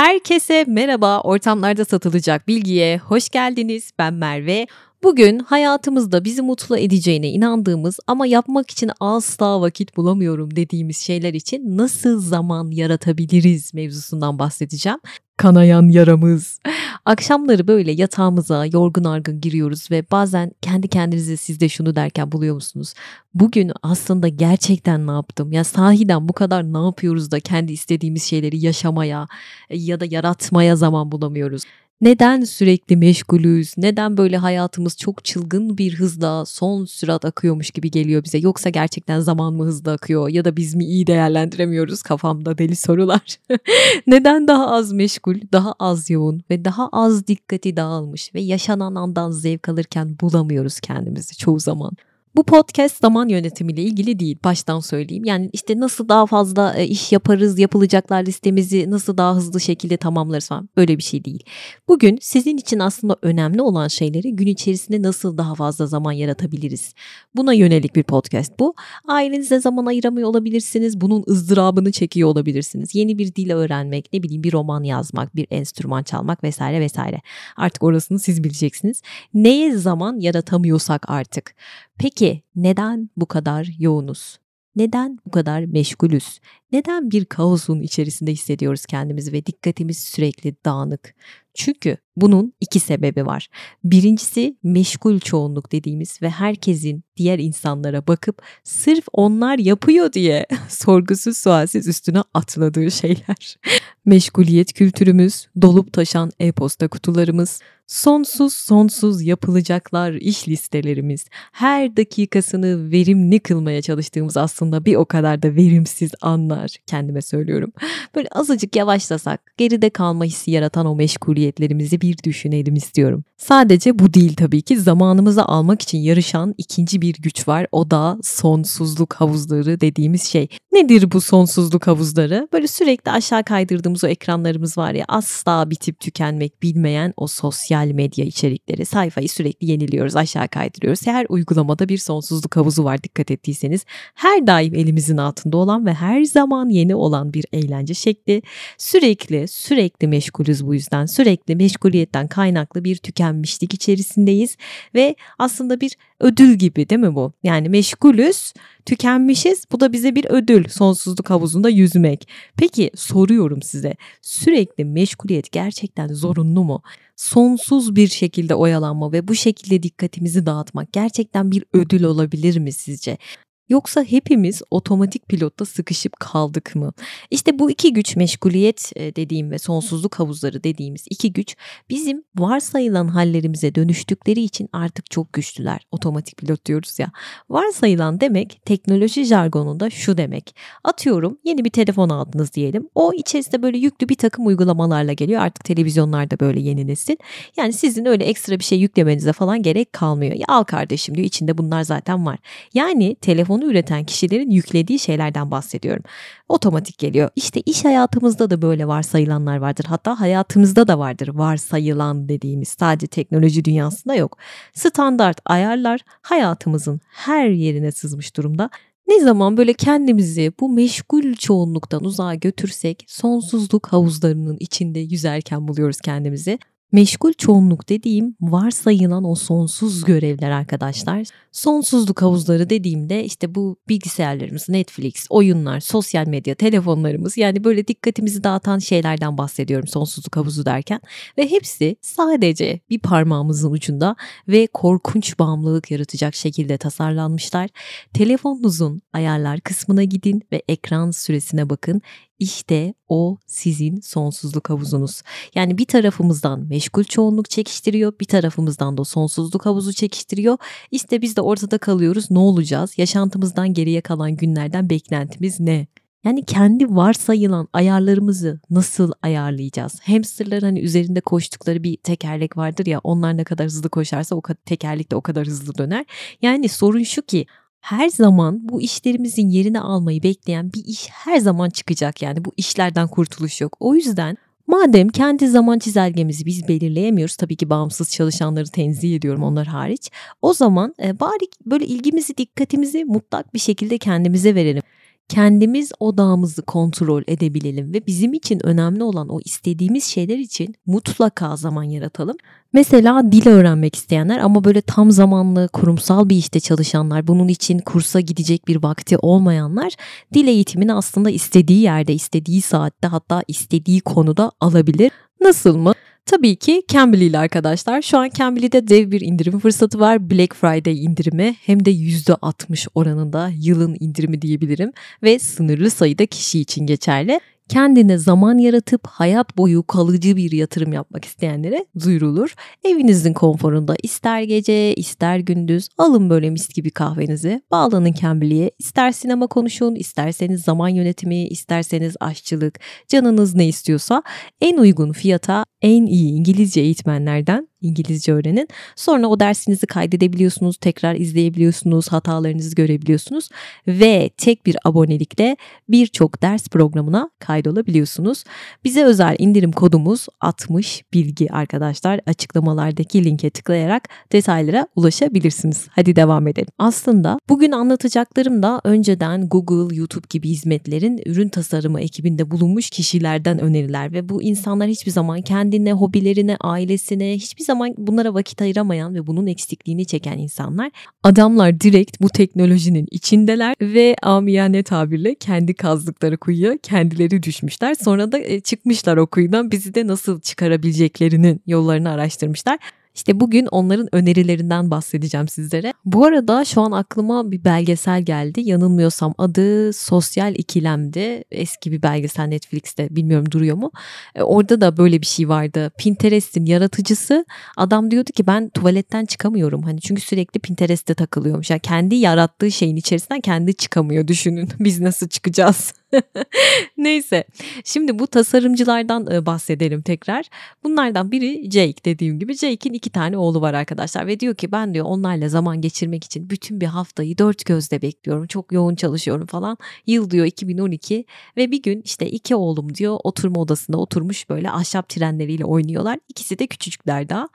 Herkese merhaba. Ortamlarda satılacak bilgiye hoş geldiniz. Ben Merve. Bugün hayatımızda bizi mutlu edeceğine inandığımız ama yapmak için asla vakit bulamıyorum dediğimiz şeyler için nasıl zaman yaratabiliriz mevzusundan bahsedeceğim. Kanayan yaramız. Akşamları böyle yatağımıza yorgun argın giriyoruz ve bazen kendi kendinize siz de şunu derken buluyor musunuz? Bugün aslında gerçekten ne yaptım? Ya sahiden bu kadar ne yapıyoruz da kendi istediğimiz şeyleri yaşamaya ya da yaratmaya zaman bulamıyoruz? Neden sürekli meşgulüz? Neden böyle hayatımız çok çılgın bir hızla son sürat akıyormuş gibi geliyor bize? Yoksa gerçekten zaman mı hızlı akıyor ya da biz mi iyi değerlendiremiyoruz? Kafamda deli sorular. Neden daha az meşgul, daha az yoğun ve daha az dikkati dağılmış ve yaşanan andan zevk alırken bulamıyoruz kendimizi çoğu zaman? Bu podcast zaman yönetimiyle ilgili değil baştan söyleyeyim. Yani işte nasıl daha fazla e, iş yaparız, yapılacaklar listemizi nasıl daha hızlı şekilde tamamlarız falan böyle bir şey değil. Bugün sizin için aslında önemli olan şeyleri gün içerisinde nasıl daha fazla zaman yaratabiliriz? Buna yönelik bir podcast bu. Ailenize zaman ayıramıyor olabilirsiniz. Bunun ızdırabını çekiyor olabilirsiniz. Yeni bir dil öğrenmek, ne bileyim bir roman yazmak, bir enstrüman çalmak vesaire vesaire. Artık orasını siz bileceksiniz. Neye zaman yaratamıyorsak artık Peki neden bu kadar yoğunuz? Neden bu kadar meşgulüz? Neden bir kaosun içerisinde hissediyoruz kendimizi ve dikkatimiz sürekli dağınık? Çünkü bunun iki sebebi var. Birincisi meşgul çoğunluk dediğimiz ve herkesin diğer insanlara bakıp sırf onlar yapıyor diye sorgusuz sualsiz üstüne atladığı şeyler. Meşguliyet kültürümüz, dolup taşan e-posta kutularımız, sonsuz sonsuz yapılacaklar iş listelerimiz, her dakikasını verimli kılmaya çalıştığımız aslında bir o kadar da verimsiz anlar kendime söylüyorum. Böyle azıcık yavaşlasak, geride kalma hissi yaratan o meşguliyetlerimizi bir düşünelim istiyorum. Sadece bu değil tabii ki zamanımızı almak için yarışan ikinci bir güç var. O da sonsuzluk havuzları dediğimiz şey. Nedir bu sonsuzluk havuzları? Böyle sürekli aşağı kaydırdığımız o ekranlarımız var ya asla bitip tükenmek bilmeyen o sosyal medya içerikleri. Sayfayı sürekli yeniliyoruz, aşağı kaydırıyoruz. Her uygulamada bir sonsuzluk havuzu var dikkat ettiyseniz. Her daim elimizin altında olan ve her zaman yeni olan bir eğlence şekli. Sürekli sürekli meşgulüz bu yüzden. Sürekli meşguliyetten kaynaklı bir tükenmişlik içerisindeyiz ve aslında bir ödül gibi değil mi bu? Yani meşgulüz, tükenmişiz. Bu da bize bir ödül sonsuzluk havuzunda yüzmek. Peki soruyorum size sürekli meşguliyet gerçekten zorunlu mu? Sonsuz bir şekilde oyalanma ve bu şekilde dikkatimizi dağıtmak gerçekten bir ödül olabilir mi sizce? Yoksa hepimiz otomatik pilotta sıkışıp kaldık mı? İşte bu iki güç meşguliyet e, dediğim ve sonsuzluk havuzları dediğimiz iki güç bizim varsayılan hallerimize dönüştükleri için artık çok güçlüler. Otomatik pilot diyoruz ya. Varsayılan demek teknoloji jargonunda şu demek. Atıyorum yeni bir telefon aldınız diyelim. O içerisinde böyle yüklü bir takım uygulamalarla geliyor. Artık televizyonlarda böyle yeni nesil. Yani sizin öyle ekstra bir şey yüklemenize falan gerek kalmıyor. Ya al kardeşim diyor içinde bunlar zaten var. Yani telefon onu üreten kişilerin yüklediği şeylerden bahsediyorum. Otomatik geliyor. İşte iş hayatımızda da böyle varsayılanlar vardır. Hatta hayatımızda da vardır varsayılan dediğimiz sadece teknoloji dünyasında yok. Standart ayarlar hayatımızın her yerine sızmış durumda. Ne zaman böyle kendimizi bu meşgul çoğunluktan uzağa götürsek sonsuzluk havuzlarının içinde yüzerken buluyoruz kendimizi. Meşgul çoğunluk dediğim varsayılan o sonsuz görevler arkadaşlar. Sonsuzluk havuzları dediğimde işte bu bilgisayarlarımız, Netflix, oyunlar, sosyal medya, telefonlarımız yani böyle dikkatimizi dağıtan şeylerden bahsediyorum sonsuzluk havuzu derken. Ve hepsi sadece bir parmağımızın ucunda ve korkunç bağımlılık yaratacak şekilde tasarlanmışlar. Telefonunuzun ayarlar kısmına gidin ve ekran süresine bakın. İşte o sizin sonsuzluk havuzunuz. Yani bir tarafımızdan meşgul çoğunluk çekiştiriyor, bir tarafımızdan da sonsuzluk havuzu çekiştiriyor. İşte biz de ortada kalıyoruz. Ne olacağız? Yaşantımızdan geriye kalan günlerden beklentimiz ne? Yani kendi varsayılan ayarlarımızı nasıl ayarlayacağız? Hamsterlar hani üzerinde koştukları bir tekerlek vardır ya onlar ne kadar hızlı koşarsa o tekerlek de o kadar hızlı döner. Yani sorun şu ki her zaman bu işlerimizin yerini almayı bekleyen bir iş her zaman çıkacak yani bu işlerden kurtuluş yok. O yüzden madem kendi zaman çizelgemizi biz belirleyemiyoruz tabii ki bağımsız çalışanları tenzih ediyorum onlar hariç. O zaman e, bari böyle ilgimizi dikkatimizi mutlak bir şekilde kendimize verelim kendimiz odağımızı kontrol edebilelim ve bizim için önemli olan o istediğimiz şeyler için mutlaka zaman yaratalım. Mesela dil öğrenmek isteyenler ama böyle tam zamanlı kurumsal bir işte çalışanlar, bunun için kursa gidecek bir vakti olmayanlar dil eğitimini aslında istediği yerde, istediği saatte hatta istediği konuda alabilir. Nasıl mı? Tabii ki Cambly ile arkadaşlar. Şu an Cambly'de dev bir indirim fırsatı var. Black Friday indirimi hem de %60 oranında yılın indirimi diyebilirim ve sınırlı sayıda kişi için geçerli kendine zaman yaratıp hayat boyu kalıcı bir yatırım yapmak isteyenlere duyurulur. Evinizin konforunda ister gece ister gündüz alın böyle mis gibi kahvenizi bağlanın Cambly'e ister sinema konuşun isterseniz zaman yönetimi isterseniz aşçılık canınız ne istiyorsa en uygun fiyata en iyi İngilizce eğitmenlerden İngilizce öğrenin. Sonra o dersinizi kaydedebiliyorsunuz, tekrar izleyebiliyorsunuz, hatalarınızı görebiliyorsunuz ve tek bir abonelikle birçok ders programına kaydolabiliyorsunuz. Bize özel indirim kodumuz 60 bilgi arkadaşlar. Açıklamalardaki linke tıklayarak detaylara ulaşabilirsiniz. Hadi devam edelim. Aslında bugün anlatacaklarım da önceden Google, YouTube gibi hizmetlerin ürün tasarımı ekibinde bulunmuş kişilerden öneriler ve bu insanlar hiçbir zaman kendine, hobilerine, ailesine hiçbir zaman bunlara vakit ayıramayan ve bunun eksikliğini çeken insanlar. Adamlar direkt bu teknolojinin içindeler ve amiyane tabirle kendi kazdıkları kuyuya kendileri düşmüşler. Sonra da e, çıkmışlar o kuyudan bizi de nasıl çıkarabileceklerinin yollarını araştırmışlar. İşte bugün onların önerilerinden bahsedeceğim sizlere. Bu arada şu an aklıma bir belgesel geldi. Yanılmıyorsam adı Sosyal İkilem'di. Eski bir belgesel Netflix'te bilmiyorum duruyor mu. E, orada da böyle bir şey vardı. Pinterest'in yaratıcısı adam diyordu ki ben tuvaletten çıkamıyorum. Hani çünkü sürekli Pinterest'te takılıyormuş. Yani kendi yarattığı şeyin içerisinden kendi çıkamıyor düşünün. Biz nasıl çıkacağız? Neyse. Şimdi bu tasarımcılardan e, bahsedelim tekrar. Bunlardan biri Jake dediğim gibi. Jake'in iki tane oğlu var arkadaşlar ve diyor ki ben diyor onlarla zaman geçirmek için bütün bir haftayı dört gözle bekliyorum. Çok yoğun çalışıyorum falan. Yıl diyor 2012 ve bir gün işte iki oğlum diyor oturma odasında oturmuş böyle ahşap trenleriyle oynuyorlar. İkisi de küçücükler daha.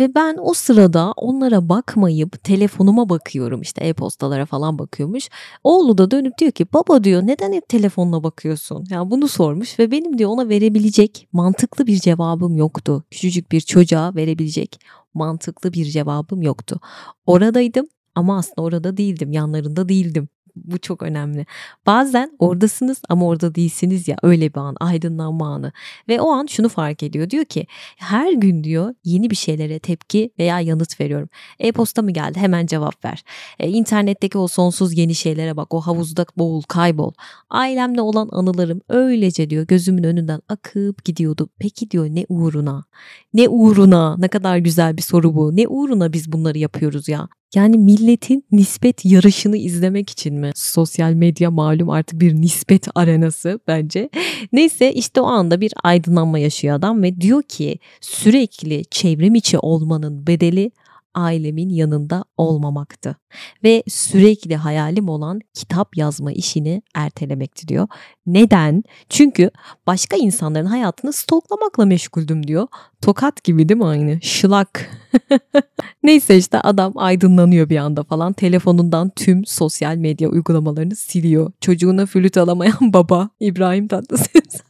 Ve ben o sırada onlara bakmayıp telefonuma bakıyorum işte e-postalara falan bakıyormuş. Oğlu da dönüp diyor ki baba diyor neden hep telefonuna bakıyorsun? Yani bunu sormuş ve benim diyor ona verebilecek mantıklı bir cevabım yoktu. Küçücük bir çocuğa verebilecek mantıklı bir cevabım yoktu. Oradaydım ama aslında orada değildim, yanlarında değildim. Bu çok önemli. Bazen oradasınız ama orada değilsiniz ya öyle bir an aydınlanma anı. Ve o an şunu fark ediyor diyor ki her gün diyor yeni bir şeylere tepki veya yanıt veriyorum. E-posta mı geldi hemen cevap ver. E, internetteki o sonsuz yeni şeylere bak o havuzda boğul kaybol. Ailemle olan anılarım öylece diyor gözümün önünden akıp gidiyordu. Peki diyor ne uğruna? Ne uğruna? Ne kadar güzel bir soru bu. Ne uğruna biz bunları yapıyoruz ya? Yani milletin nispet yarışını izlemek için mi? Sosyal medya malum artık bir nispet arenası bence. Neyse işte o anda bir aydınlanma yaşıyor adam ve diyor ki sürekli çevrim içi olmanın bedeli ailemin yanında olmamaktı ve sürekli hayalim olan kitap yazma işini ertelemekti diyor. Neden? Çünkü başka insanların hayatını stoklamakla meşguldüm diyor. Tokat gibi değil mi aynı? Şılak. Neyse işte adam aydınlanıyor bir anda falan. Telefonundan tüm sosyal medya uygulamalarını siliyor. Çocuğuna flüt alamayan baba İbrahim Tatlıses.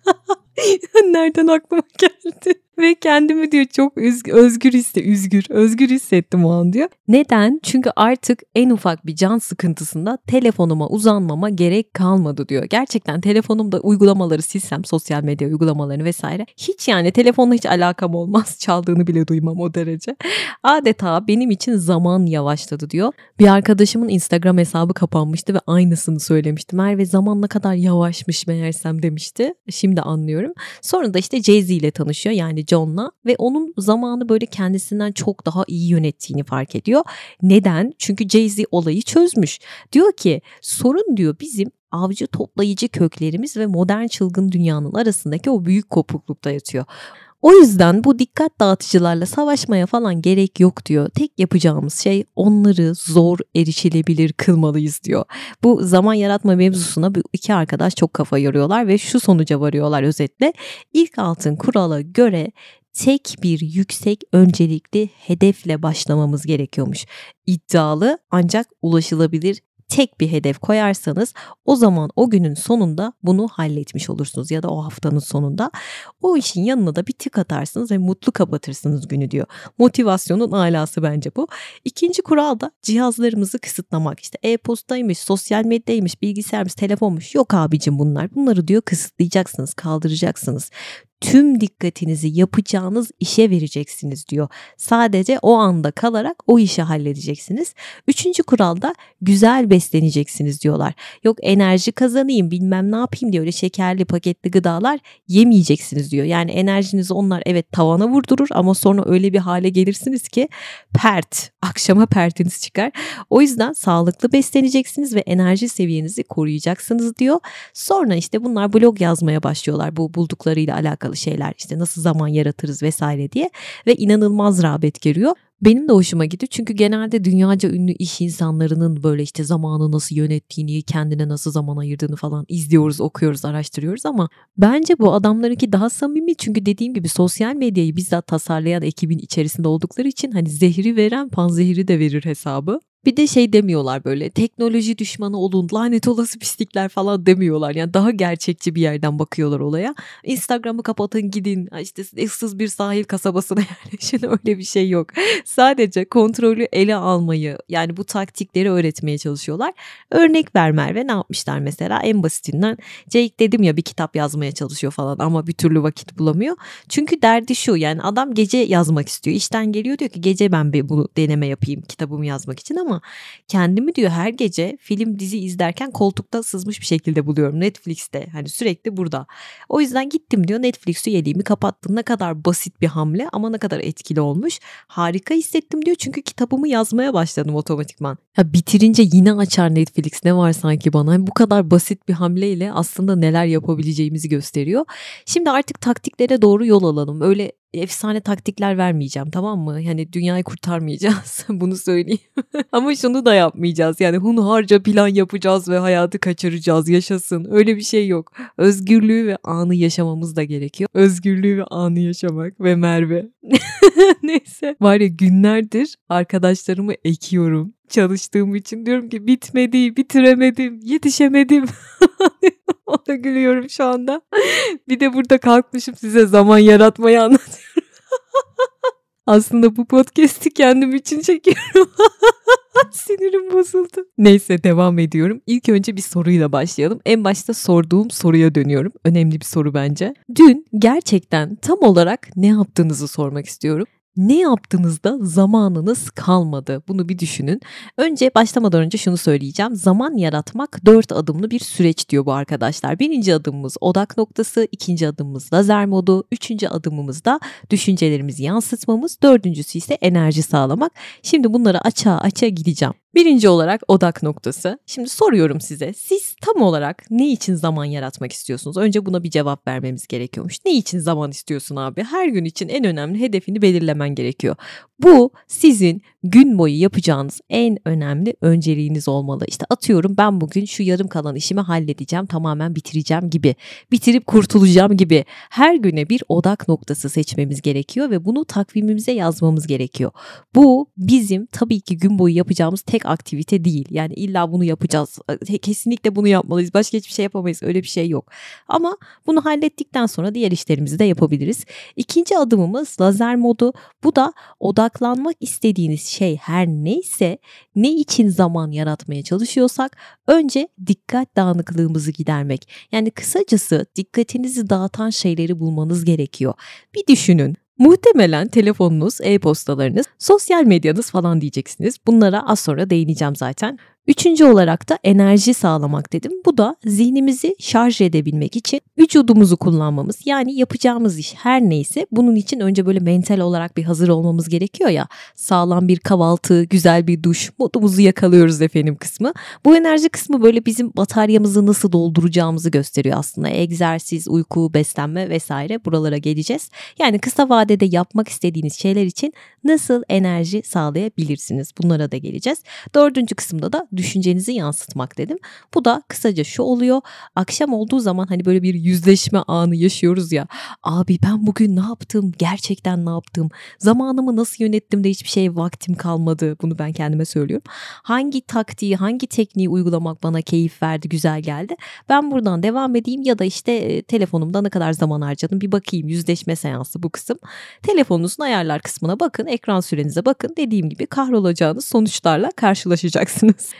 Nereden aklıma geldi? Ve kendimi diyor çok özgür hisse, üzgür, özgür hissettim o an diyor. Neden? Çünkü artık en ufak bir can sıkıntısında telefonuma uzanmama gerek kalmadı diyor. Gerçekten telefonumda uygulamaları silsem, sosyal medya uygulamalarını vesaire hiç yani telefonla hiç alakam olmaz. Çaldığını bile duymam o derece. Adeta benim için zaman yavaşladı diyor. Bir arkadaşımın Instagram hesabı kapanmıştı ve aynısını söylemişti. Merve zaman ne kadar yavaşmış meğersem demişti. Şimdi anlıyorum. Sonra da işte Jay-Z ile tanışıyor. Yani John'la ve onun zamanı böyle kendisinden çok daha iyi yönettiğini fark ediyor. Neden? Çünkü Jay-Z olayı çözmüş. Diyor ki sorun diyor bizim avcı toplayıcı köklerimiz ve modern çılgın dünyanın arasındaki o büyük kopuklukta yatıyor. O yüzden bu dikkat dağıtıcılarla savaşmaya falan gerek yok diyor. Tek yapacağımız şey onları zor erişilebilir kılmalıyız diyor. Bu zaman yaratma mevzusuna bu iki arkadaş çok kafa yoruyorlar ve şu sonuca varıyorlar özetle. İlk altın kurala göre tek bir yüksek öncelikli hedefle başlamamız gerekiyormuş. İddialı ancak ulaşılabilir tek bir hedef koyarsanız o zaman o günün sonunda bunu halletmiş olursunuz ya da o haftanın sonunda o işin yanına da bir tık atarsınız ve mutlu kapatırsınız günü diyor. Motivasyonun alası bence bu. İkinci kural da cihazlarımızı kısıtlamak. İşte e-postaymış, sosyal medyaymış, bilgisayarmış, telefonmuş. Yok abicim bunlar. Bunları diyor kısıtlayacaksınız, kaldıracaksınız tüm dikkatinizi yapacağınız işe vereceksiniz diyor. Sadece o anda kalarak o işi halledeceksiniz. Üçüncü kuralda güzel besleneceksiniz diyorlar. Yok enerji kazanayım bilmem ne yapayım diye öyle şekerli paketli gıdalar yemeyeceksiniz diyor. Yani enerjinizi onlar evet tavana vurdurur ama sonra öyle bir hale gelirsiniz ki pert akşama pertiniz çıkar. O yüzden sağlıklı besleneceksiniz ve enerji seviyenizi koruyacaksınız diyor. Sonra işte bunlar blog yazmaya başlıyorlar bu bulduklarıyla alakalı şeyler işte nasıl zaman yaratırız vesaire diye ve inanılmaz rağbet görüyor. Benim de hoşuma gidiyor çünkü genelde dünyaca ünlü iş insanlarının böyle işte zamanı nasıl yönettiğini, kendine nasıl zaman ayırdığını falan izliyoruz, okuyoruz, araştırıyoruz ama bence bu adamlarınki daha samimi çünkü dediğim gibi sosyal medyayı bizzat tasarlayan ekibin içerisinde oldukları için hani zehri veren panzehiri de verir hesabı. Bir de şey demiyorlar böyle teknoloji düşmanı olun lanet olası pislikler falan demiyorlar. Yani daha gerçekçi bir yerden bakıyorlar olaya. Instagram'ı kapatın gidin işte ıssız bir sahil kasabasına yerleşin öyle bir şey yok. Sadece kontrolü ele almayı yani bu taktikleri öğretmeye çalışıyorlar. Örnek ver Merve ne yapmışlar mesela en basitinden Jake dedim ya bir kitap yazmaya çalışıyor falan ama bir türlü vakit bulamıyor. Çünkü derdi şu yani adam gece yazmak istiyor. İşten geliyor diyor ki gece ben bir bunu deneme yapayım kitabımı yazmak için ama ama kendimi diyor her gece film dizi izlerken koltukta sızmış bir şekilde buluyorum Netflix'te hani sürekli burada. O yüzden gittim diyor Netflix üyeliğimi kapattım ne kadar basit bir hamle ama ne kadar etkili olmuş. Harika hissettim diyor çünkü kitabımı yazmaya başladım otomatikman. Ya bitirince yine açar Netflix ne var sanki bana bu kadar basit bir hamleyle aslında neler yapabileceğimizi gösteriyor. Şimdi artık taktiklere doğru yol alalım. Öyle efsane taktikler vermeyeceğim tamam mı? Yani dünyayı kurtarmayacağız bunu söyleyeyim. Ama şunu da yapmayacağız. Yani hunharca plan yapacağız ve hayatı kaçıracağız yaşasın. Öyle bir şey yok. Özgürlüğü ve anı yaşamamız da gerekiyor. Özgürlüğü ve anı yaşamak ve Merve. Neyse. Var ya günlerdir arkadaşlarımı ekiyorum çalıştığım için diyorum ki bitmedi, bitiremedim, yetişemedim. Ona gülüyorum şu anda. Bir de burada kalkmışım size zaman yaratmayı anlatıyorum. Aslında bu podcast'i kendim için çekiyorum. Sinirim bozuldu. Neyse devam ediyorum. İlk önce bir soruyla başlayalım. En başta sorduğum soruya dönüyorum. Önemli bir soru bence. Dün gerçekten tam olarak ne yaptığınızı sormak istiyorum ne yaptığınızda zamanınız kalmadı? Bunu bir düşünün. Önce başlamadan önce şunu söyleyeceğim. Zaman yaratmak dört adımlı bir süreç diyor bu arkadaşlar. Birinci adımımız odak noktası, ikinci adımımız lazer modu, üçüncü adımımız da düşüncelerimizi yansıtmamız, dördüncüsü ise enerji sağlamak. Şimdi bunları açığa açığa gideceğim. Birinci olarak odak noktası. Şimdi soruyorum size. Siz tam olarak ne için zaman yaratmak istiyorsunuz? Önce buna bir cevap vermemiz gerekiyormuş. Ne için zaman istiyorsun abi? Her gün için en önemli hedefini belirlemen gerekiyor. Bu sizin gün boyu yapacağınız en önemli önceliğiniz olmalı. İşte atıyorum ben bugün şu yarım kalan işimi halledeceğim, tamamen bitireceğim gibi. Bitirip kurtulacağım gibi. Her güne bir odak noktası seçmemiz gerekiyor ve bunu takvimimize yazmamız gerekiyor. Bu bizim tabii ki gün boyu yapacağımız tek aktivite değil. Yani illa bunu yapacağız. Kesinlikle bunu yapmalıyız. Başka hiçbir şey yapamayız. Öyle bir şey yok. Ama bunu hallettikten sonra diğer işlerimizi de yapabiliriz. İkinci adımımız lazer modu. Bu da odaklanmak istediğiniz şey her neyse ne için zaman yaratmaya çalışıyorsak önce dikkat dağınıklığımızı gidermek. Yani kısacası dikkatinizi dağıtan şeyleri bulmanız gerekiyor. Bir düşünün. Muhtemelen telefonunuz, e-postalarınız, sosyal medyanız falan diyeceksiniz. Bunlara az sonra değineceğim zaten. Üçüncü olarak da enerji sağlamak dedim. Bu da zihnimizi şarj edebilmek için vücudumuzu kullanmamız. Yani yapacağımız iş her neyse bunun için önce böyle mental olarak bir hazır olmamız gerekiyor ya. Sağlam bir kahvaltı, güzel bir duş, modumuzu yakalıyoruz efendim kısmı. Bu enerji kısmı böyle bizim bataryamızı nasıl dolduracağımızı gösteriyor aslında. Egzersiz, uyku, beslenme vesaire buralara geleceğiz. Yani kısa vadede yapmak istediğiniz şeyler için nasıl enerji sağlayabilirsiniz? Bunlara da geleceğiz. Dördüncü kısımda da düşüncenizi yansıtmak dedim. Bu da kısaca şu oluyor. Akşam olduğu zaman hani böyle bir yüzleşme anı yaşıyoruz ya. Abi ben bugün ne yaptım? Gerçekten ne yaptım? Zamanımı nasıl yönettim de hiçbir şey vaktim kalmadı. Bunu ben kendime söylüyorum. Hangi taktiği, hangi tekniği uygulamak bana keyif verdi, güzel geldi. Ben buradan devam edeyim ya da işte e, telefonumda ne kadar zaman harcadım bir bakayım. Yüzleşme seansı bu kısım. Telefonunuzun ayarlar kısmına bakın, ekran sürenize bakın. Dediğim gibi kahrolacağınız sonuçlarla karşılaşacaksınız.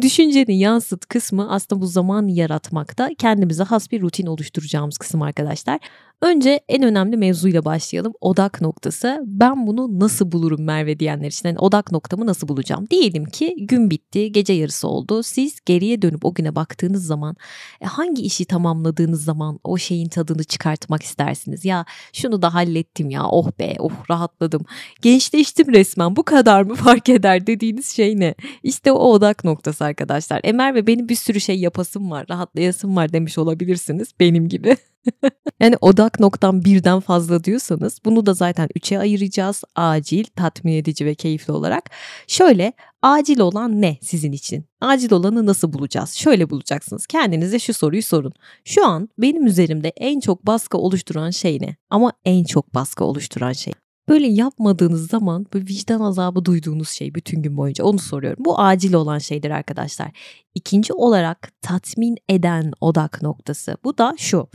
Düşüncenin yansıt kısmı aslında bu zaman yaratmakta kendimize has bir rutin oluşturacağımız kısım arkadaşlar. Önce en önemli mevzuyla başlayalım. Odak noktası. Ben bunu nasıl bulurum Merve diyenler için. Yani odak noktamı nasıl bulacağım? Diyelim ki gün bitti, gece yarısı oldu. Siz geriye dönüp o güne baktığınız zaman e, hangi işi tamamladığınız zaman o şeyin tadını çıkartmak istersiniz? Ya şunu da hallettim ya oh be oh rahatladım. Gençleştim resmen bu kadar mı fark eder dediğiniz şey ne? İşte o odak noktası arkadaşlar. Emer ve benim bir sürü şey yapasım var, rahatlayasım var demiş olabilirsiniz benim gibi. yani odak noktam birden fazla diyorsanız bunu da zaten üçe ayıracağız. Acil, tatmin edici ve keyifli olarak. Şöyle acil olan ne sizin için? Acil olanı nasıl bulacağız? Şöyle bulacaksınız. Kendinize şu soruyu sorun. Şu an benim üzerimde en çok baskı oluşturan şey ne? Ama en çok baskı oluşturan şey. Böyle yapmadığınız zaman bu vicdan azabı duyduğunuz şey bütün gün boyunca onu soruyorum. Bu acil olan şeydir arkadaşlar. İkinci olarak tatmin eden odak noktası. Bu da şu.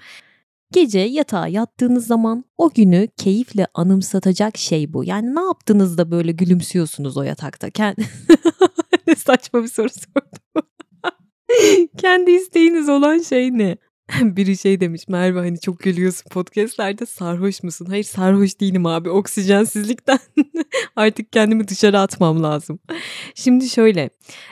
Gece yatağa yattığınız zaman o günü keyifle anımsatacak şey bu. Yani ne yaptığınızda böyle gülümsüyorsunuz o yatakta? Kendi... Saçma bir soru sordum. Kendi isteğiniz olan şey ne? Biri şey demiş Merve hani çok gülüyorsun podcastlerde sarhoş musun? Hayır sarhoş değilim abi oksijensizlikten artık kendimi dışarı atmam lazım. Şimdi şöyle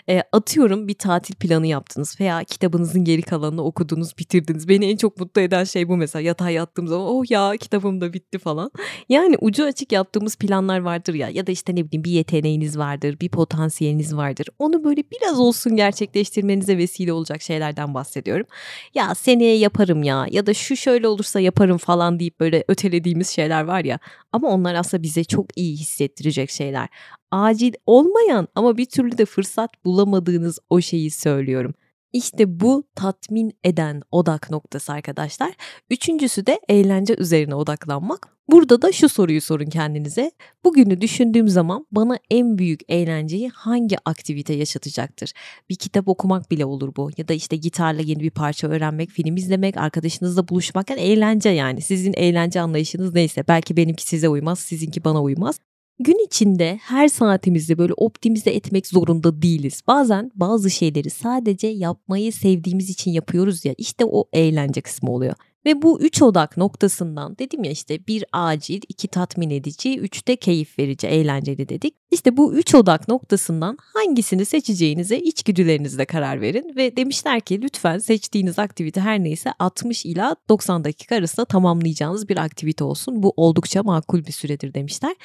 e, atıyorum bir tatil planı yaptınız veya kitabınızın geri kalanını okudunuz bitirdiniz. Beni en çok mutlu eden şey bu mesela yatağa yattığım zaman oh ya kitabım da bitti falan. Yani ucu açık yaptığımız planlar vardır ya ya da işte ne bileyim bir yeteneğiniz vardır bir potansiyeliniz vardır. Onu böyle biraz olsun gerçekleştirmenize vesile olacak şeylerden bahsediyorum. Ya seni seneye yaparım ya ya da şu şöyle olursa yaparım falan deyip böyle ötelediğimiz şeyler var ya ama onlar aslında bize çok iyi hissettirecek şeyler. Acil olmayan ama bir türlü de fırsat bulamadığınız o şeyi söylüyorum. İşte bu tatmin eden odak noktası arkadaşlar. Üçüncüsü de eğlence üzerine odaklanmak. Burada da şu soruyu sorun kendinize. Bugünü düşündüğüm zaman bana en büyük eğlenceyi hangi aktivite yaşatacaktır? Bir kitap okumak bile olur bu. Ya da işte gitarla yeni bir parça öğrenmek, film izlemek, arkadaşınızla buluşmak. Yani eğlence yani. Sizin eğlence anlayışınız neyse. Belki benimki size uymaz, sizinki bana uymaz gün içinde her saatimizi böyle optimize etmek zorunda değiliz. Bazen bazı şeyleri sadece yapmayı sevdiğimiz için yapıyoruz ya işte o eğlence kısmı oluyor. Ve bu üç odak noktasından dedim ya işte bir acil, iki tatmin edici, üç de keyif verici, eğlenceli dedik. İşte bu üç odak noktasından hangisini seçeceğinize içgüdülerinizle karar verin ve demişler ki lütfen seçtiğiniz aktivite her neyse 60 ila 90 dakika arasında tamamlayacağınız bir aktivite olsun. Bu oldukça makul bir süredir demişler.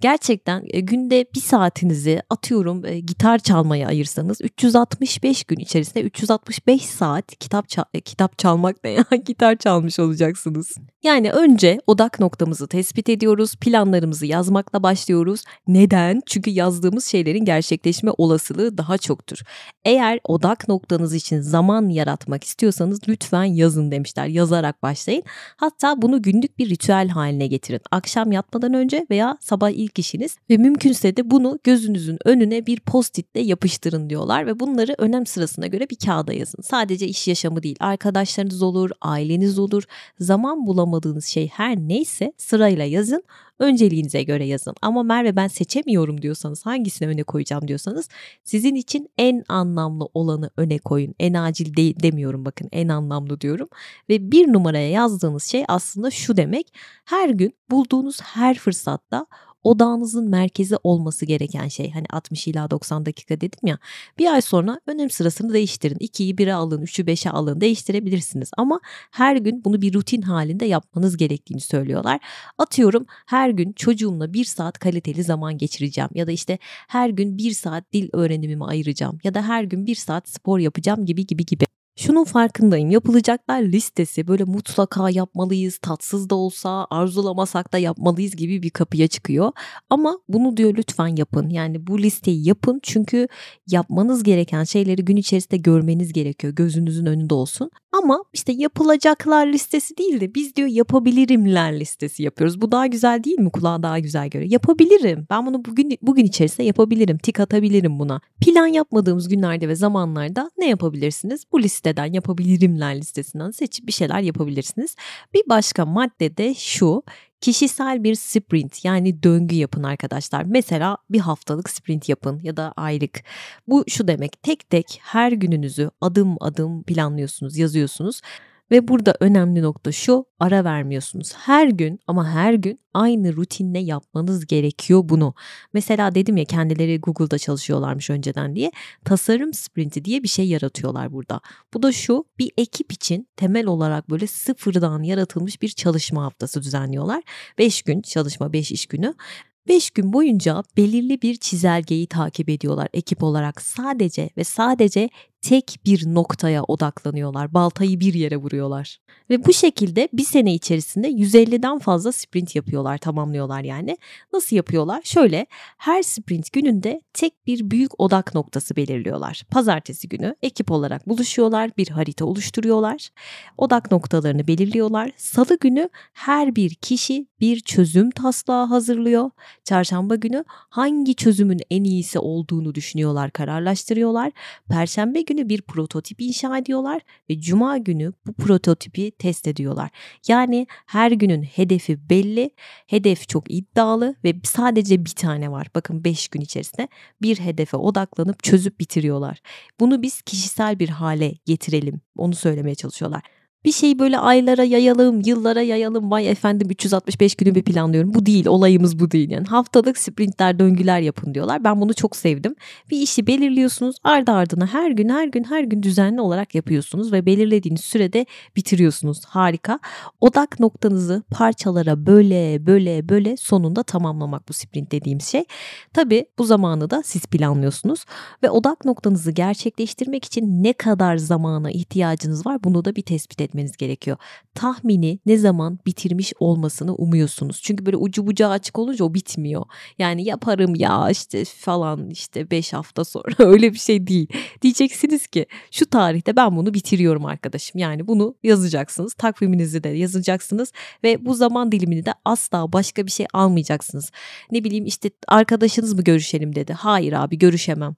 Gerçekten e, günde bir saatinizi atıyorum e, gitar çalmaya ayırsanız 365 gün içerisinde 365 saat kitap çal e, kitap çalmak ne ya gitar çalmış olacaksınız. Yani önce odak noktamızı tespit ediyoruz, planlarımızı yazmakla başlıyoruz. Neden? Çünkü yazdığımız şeylerin gerçekleşme olasılığı daha çoktur. Eğer odak noktanız için zaman yaratmak istiyorsanız lütfen yazın demişler. Yazarak başlayın. Hatta bunu günlük bir ritüel haline getirin. Akşam yatmadan önce veya sabah ilk işiniz ve mümkünse de bunu gözünüzün önüne bir post-itle yapıştırın diyorlar ve bunları önem sırasına göre bir kağıda yazın. Sadece iş yaşamı değil, arkadaşlarınız olur, aileniz olur. Zaman bulamadığınız şey her neyse sırayla yazın önceliğinize göre yazın. Ama Merve ben seçemiyorum diyorsanız hangisini öne koyacağım diyorsanız sizin için en anlamlı olanı öne koyun. En acil de demiyorum bakın en anlamlı diyorum. Ve bir numaraya yazdığınız şey aslında şu demek. Her gün bulduğunuz her fırsatta odağınızın merkezi olması gereken şey. Hani 60 ila 90 dakika dedim ya. Bir ay sonra önem sırasını değiştirin. 2'yi 1'e alın, 3'ü 5'e alın değiştirebilirsiniz. Ama her gün bunu bir rutin halinde yapmanız gerektiğini söylüyorlar. Atıyorum her gün çocuğumla bir saat kaliteli zaman geçireceğim. Ya da işte her gün bir saat dil öğrenimimi ayıracağım. Ya da her gün bir saat spor yapacağım gibi gibi gibi. Şunun farkındayım. Yapılacaklar listesi böyle mutlaka yapmalıyız, tatsız da olsa, arzulamasak da yapmalıyız gibi bir kapıya çıkıyor. Ama bunu diyor lütfen yapın. Yani bu listeyi yapın çünkü yapmanız gereken şeyleri gün içerisinde görmeniz gerekiyor. Gözünüzün önünde olsun. Ama işte yapılacaklar listesi değil de biz diyor yapabilirimler listesi yapıyoruz. Bu daha güzel değil mi? Kulağa daha güzel göre. Yapabilirim. Ben bunu bugün bugün içerisinde yapabilirim. Tik atabilirim buna. Plan yapmadığımız günlerde ve zamanlarda ne yapabilirsiniz? Bu listeden yapabilirimler listesinden seçip bir şeyler yapabilirsiniz. Bir başka madde de şu. Kişisel bir sprint yani döngü yapın arkadaşlar. Mesela bir haftalık sprint yapın ya da aylık. Bu şu demek tek tek her gününüzü adım adım planlıyorsunuz, yazıyorsunuz. Ve burada önemli nokta şu ara vermiyorsunuz. Her gün ama her gün aynı rutinle yapmanız gerekiyor bunu. Mesela dedim ya kendileri Google'da çalışıyorlarmış önceden diye. Tasarım sprinti diye bir şey yaratıyorlar burada. Bu da şu bir ekip için temel olarak böyle sıfırdan yaratılmış bir çalışma haftası düzenliyorlar. 5 gün çalışma 5 iş günü 5 gün boyunca belirli bir çizelgeyi takip ediyorlar ekip olarak sadece ve sadece tek bir noktaya odaklanıyorlar. Baltayı bir yere vuruyorlar. Ve bu şekilde bir sene içerisinde 150'den fazla sprint yapıyorlar, tamamlıyorlar yani. Nasıl yapıyorlar? Şöyle her sprint gününde tek bir büyük odak noktası belirliyorlar. Pazartesi günü ekip olarak buluşuyorlar, bir harita oluşturuyorlar. Odak noktalarını belirliyorlar. Salı günü her bir kişi bir çözüm taslağı hazırlıyor. Çarşamba günü hangi çözümün en iyisi olduğunu düşünüyorlar, kararlaştırıyorlar. Perşembe günü bir prototip inşa ediyorlar ve cuma günü bu prototipi test ediyorlar. Yani her günün hedefi belli, hedef çok iddialı ve sadece bir tane var. Bakın 5 gün içerisinde bir hedefe odaklanıp çözüp bitiriyorlar. Bunu biz kişisel bir hale getirelim. Onu söylemeye çalışıyorlar. Bir şeyi böyle aylara yayalım, yıllara yayalım. Vay efendim 365 günü bir planlıyorum. Bu değil, olayımız bu değil. Yani haftalık sprintler, döngüler yapın diyorlar. Ben bunu çok sevdim. Bir işi belirliyorsunuz, ardı ardına her gün, her gün, her gün düzenli olarak yapıyorsunuz ve belirlediğiniz sürede bitiriyorsunuz. Harika. Odak noktanızı parçalara böyle, böyle, böyle sonunda tamamlamak bu sprint dediğim şey. Tabii bu zamanı da siz planlıyorsunuz ve odak noktanızı gerçekleştirmek için ne kadar zamana ihtiyacınız var bunu da bir tespit edin etmeniz gerekiyor. Tahmini ne zaman bitirmiş olmasını umuyorsunuz. Çünkü böyle ucu bucağı açık olunca o bitmiyor. Yani yaparım ya işte falan işte 5 hafta sonra öyle bir şey değil. Diyeceksiniz ki şu tarihte ben bunu bitiriyorum arkadaşım. Yani bunu yazacaksınız. Takviminizi de yazacaksınız ve bu zaman dilimini de asla başka bir şey almayacaksınız. Ne bileyim işte arkadaşınız mı görüşelim dedi. Hayır abi görüşemem.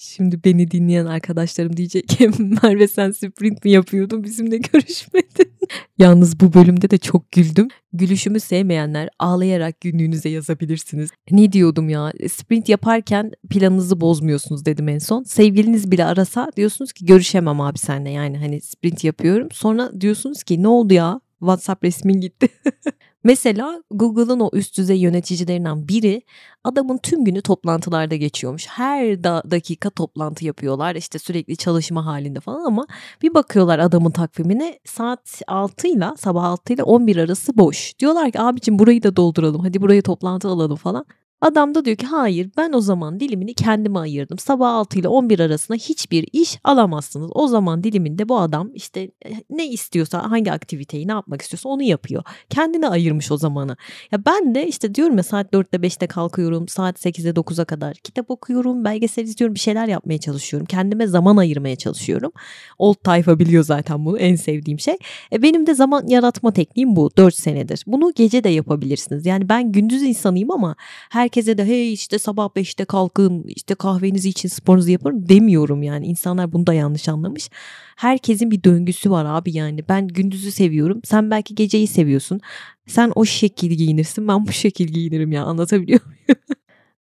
Şimdi beni dinleyen arkadaşlarım diyecek ki Merve sen sprint mi yapıyordun bizimle görüşmedin. Yalnız bu bölümde de çok güldüm. Gülüşümü sevmeyenler ağlayarak günlüğünüze yazabilirsiniz. Ne diyordum ya sprint yaparken planınızı bozmuyorsunuz dedim en son. Sevgiliniz bile arasa diyorsunuz ki görüşemem abi seninle yani hani sprint yapıyorum. Sonra diyorsunuz ki ne oldu ya WhatsApp resmin gitti. Mesela Google'ın o üst düzey yöneticilerinden biri adamın tüm günü toplantılarda geçiyormuş. Her da dakika toplantı yapıyorlar işte sürekli çalışma halinde falan ama bir bakıyorlar adamın takvimine saat 6 ile sabah 6 ile 11 arası boş. Diyorlar ki abicim burayı da dolduralım hadi burayı toplantı alalım falan. Adam da diyor ki hayır ben o zaman dilimini kendime ayırdım. Sabah 6 ile 11 arasında hiçbir iş alamazsınız. O zaman diliminde bu adam işte eh, ne istiyorsa hangi aktiviteyi ne yapmak istiyorsa onu yapıyor. Kendine ayırmış o zamanı. Ya ben de işte diyorum ya saat 4'te 5'te kalkıyorum. Saat 8'de 9'a kadar kitap okuyorum. Belgesel izliyorum. Bir şeyler yapmaya çalışıyorum. Kendime zaman ayırmaya çalışıyorum. Old tayfa biliyor zaten bunu. En sevdiğim şey. E benim de zaman yaratma tekniğim bu. 4 senedir. Bunu gece de yapabilirsiniz. Yani ben gündüz insanıyım ama her herkese de hey işte sabah 5'te kalkın işte kahvenizi için sporunuzu yapın demiyorum yani. insanlar bunu da yanlış anlamış. Herkesin bir döngüsü var abi yani. Ben gündüzü seviyorum. Sen belki geceyi seviyorsun. Sen o şekil giyinirsin. Ben bu şekil giyinirim ya. Anlatabiliyor muyum?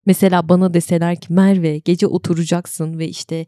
Mesela bana deseler ki Merve gece oturacaksın ve işte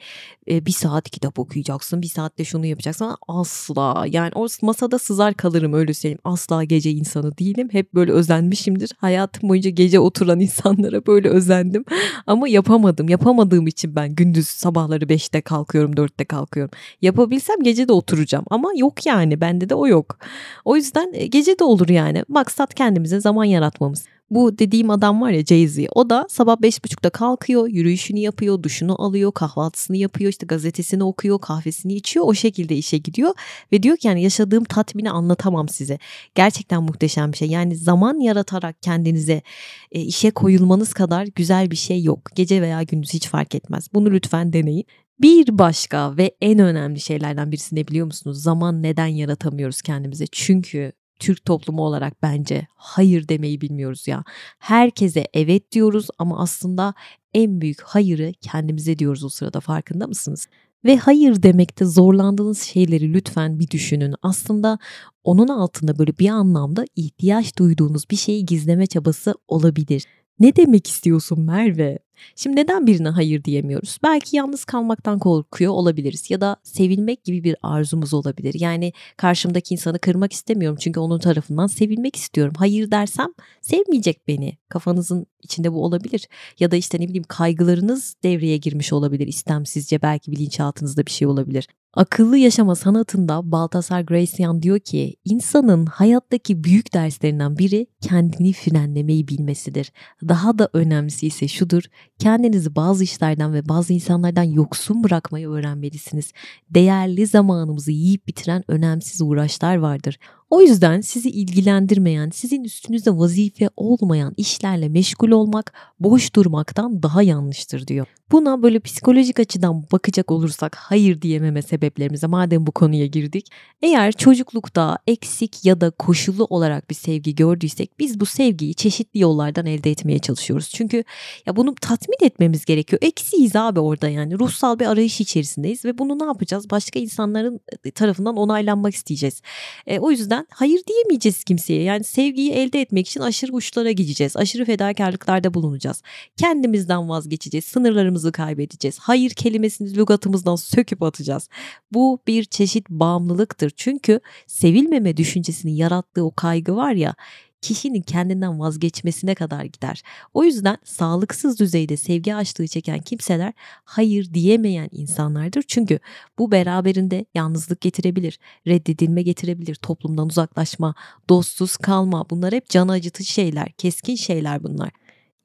e, bir saat kitap okuyacaksın, bir saatte şunu yapacaksın. Asla yani o masada sızar kalırım öyle söyleyeyim. Asla gece insanı değilim. Hep böyle özenmişimdir. Hayatım boyunca gece oturan insanlara böyle özendim. Ama yapamadım. Yapamadığım için ben gündüz sabahları 5'te kalkıyorum, 4'te kalkıyorum. Yapabilsem gece de oturacağım ama yok yani bende de o yok. O yüzden e, gece de olur yani. Maksat kendimize zaman yaratmamız. Bu dediğim adam var ya Jay-Z. O da sabah 5.30'da kalkıyor, yürüyüşünü yapıyor, duşunu alıyor, kahvaltısını yapıyor, işte gazetesini okuyor, kahvesini içiyor. O şekilde işe gidiyor ve diyor ki yani yaşadığım tatmini anlatamam size. Gerçekten muhteşem bir şey. Yani zaman yaratarak kendinize e, işe koyulmanız kadar güzel bir şey yok. Gece veya gündüz hiç fark etmez. Bunu lütfen deneyin. Bir başka ve en önemli şeylerden birisi ne biliyor musunuz? Zaman neden yaratamıyoruz kendimize? Çünkü Türk toplumu olarak bence hayır demeyi bilmiyoruz ya. Herkese evet diyoruz ama aslında en büyük hayırı kendimize diyoruz o sırada farkında mısınız? Ve hayır demekte zorlandığınız şeyleri lütfen bir düşünün. Aslında onun altında böyle bir anlamda ihtiyaç duyduğunuz bir şeyi gizleme çabası olabilir. Ne demek istiyorsun Merve? Şimdi neden birine hayır diyemiyoruz? Belki yalnız kalmaktan korkuyor olabiliriz ya da sevilmek gibi bir arzumuz olabilir. Yani karşımdaki insanı kırmak istemiyorum çünkü onun tarafından sevilmek istiyorum. Hayır dersem sevmeyecek beni. Kafanızın içinde bu olabilir. Ya da işte ne bileyim kaygılarınız devreye girmiş olabilir istemsizce belki bilinçaltınızda bir şey olabilir. Akıllı yaşama sanatında Baltasar Gracian diyor ki insanın hayattaki büyük derslerinden biri kendini frenlemeyi bilmesidir. Daha da önemlisi ise şudur kendinizi bazı işlerden ve bazı insanlardan yoksun bırakmayı öğrenmelisiniz. Değerli zamanımızı yiyip bitiren önemsiz uğraşlar vardır. O yüzden sizi ilgilendirmeyen, sizin üstünüzde vazife olmayan işlerle meşgul olmak boş durmaktan daha yanlıştır diyor. Buna böyle psikolojik açıdan bakacak olursak hayır diyememe sebeplerimize madem bu konuya girdik. Eğer çocuklukta eksik ya da koşullu olarak bir sevgi gördüysek biz bu sevgiyi çeşitli yollardan elde etmeye çalışıyoruz. Çünkü ya bunu tatmin etmemiz gerekiyor. Eksiyiz abi orada yani ruhsal bir arayış içerisindeyiz ve bunu ne yapacağız? Başka insanların tarafından onaylanmak isteyeceğiz. E, o yüzden hayır diyemeyeceğiz kimseye. Yani sevgiyi elde etmek için aşırı uçlara gideceğiz. Aşırı fedakarlıklarda bulunacağız. Kendimizden vazgeçeceğiz. Sınırlarımızı kaybedeceğiz. Hayır kelimesini lügatımızdan söküp atacağız. Bu bir çeşit bağımlılıktır. Çünkü sevilmeme düşüncesini yarattığı o kaygı var ya kişinin kendinden vazgeçmesine kadar gider. O yüzden sağlıksız düzeyde sevgi açlığı çeken kimseler hayır diyemeyen insanlardır. Çünkü bu beraberinde yalnızlık getirebilir, reddedilme getirebilir, toplumdan uzaklaşma, dostsuz kalma bunlar hep can acıtıcı şeyler, keskin şeyler bunlar.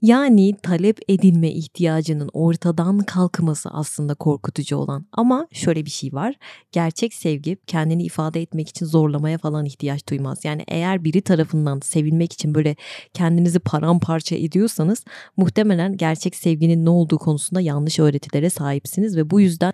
Yani talep edilme ihtiyacının ortadan kalkması aslında korkutucu olan. Ama şöyle bir şey var. Gerçek sevgi kendini ifade etmek için zorlamaya falan ihtiyaç duymaz. Yani eğer biri tarafından sevilmek için böyle kendinizi paramparça ediyorsanız muhtemelen gerçek sevginin ne olduğu konusunda yanlış öğretilere sahipsiniz ve bu yüzden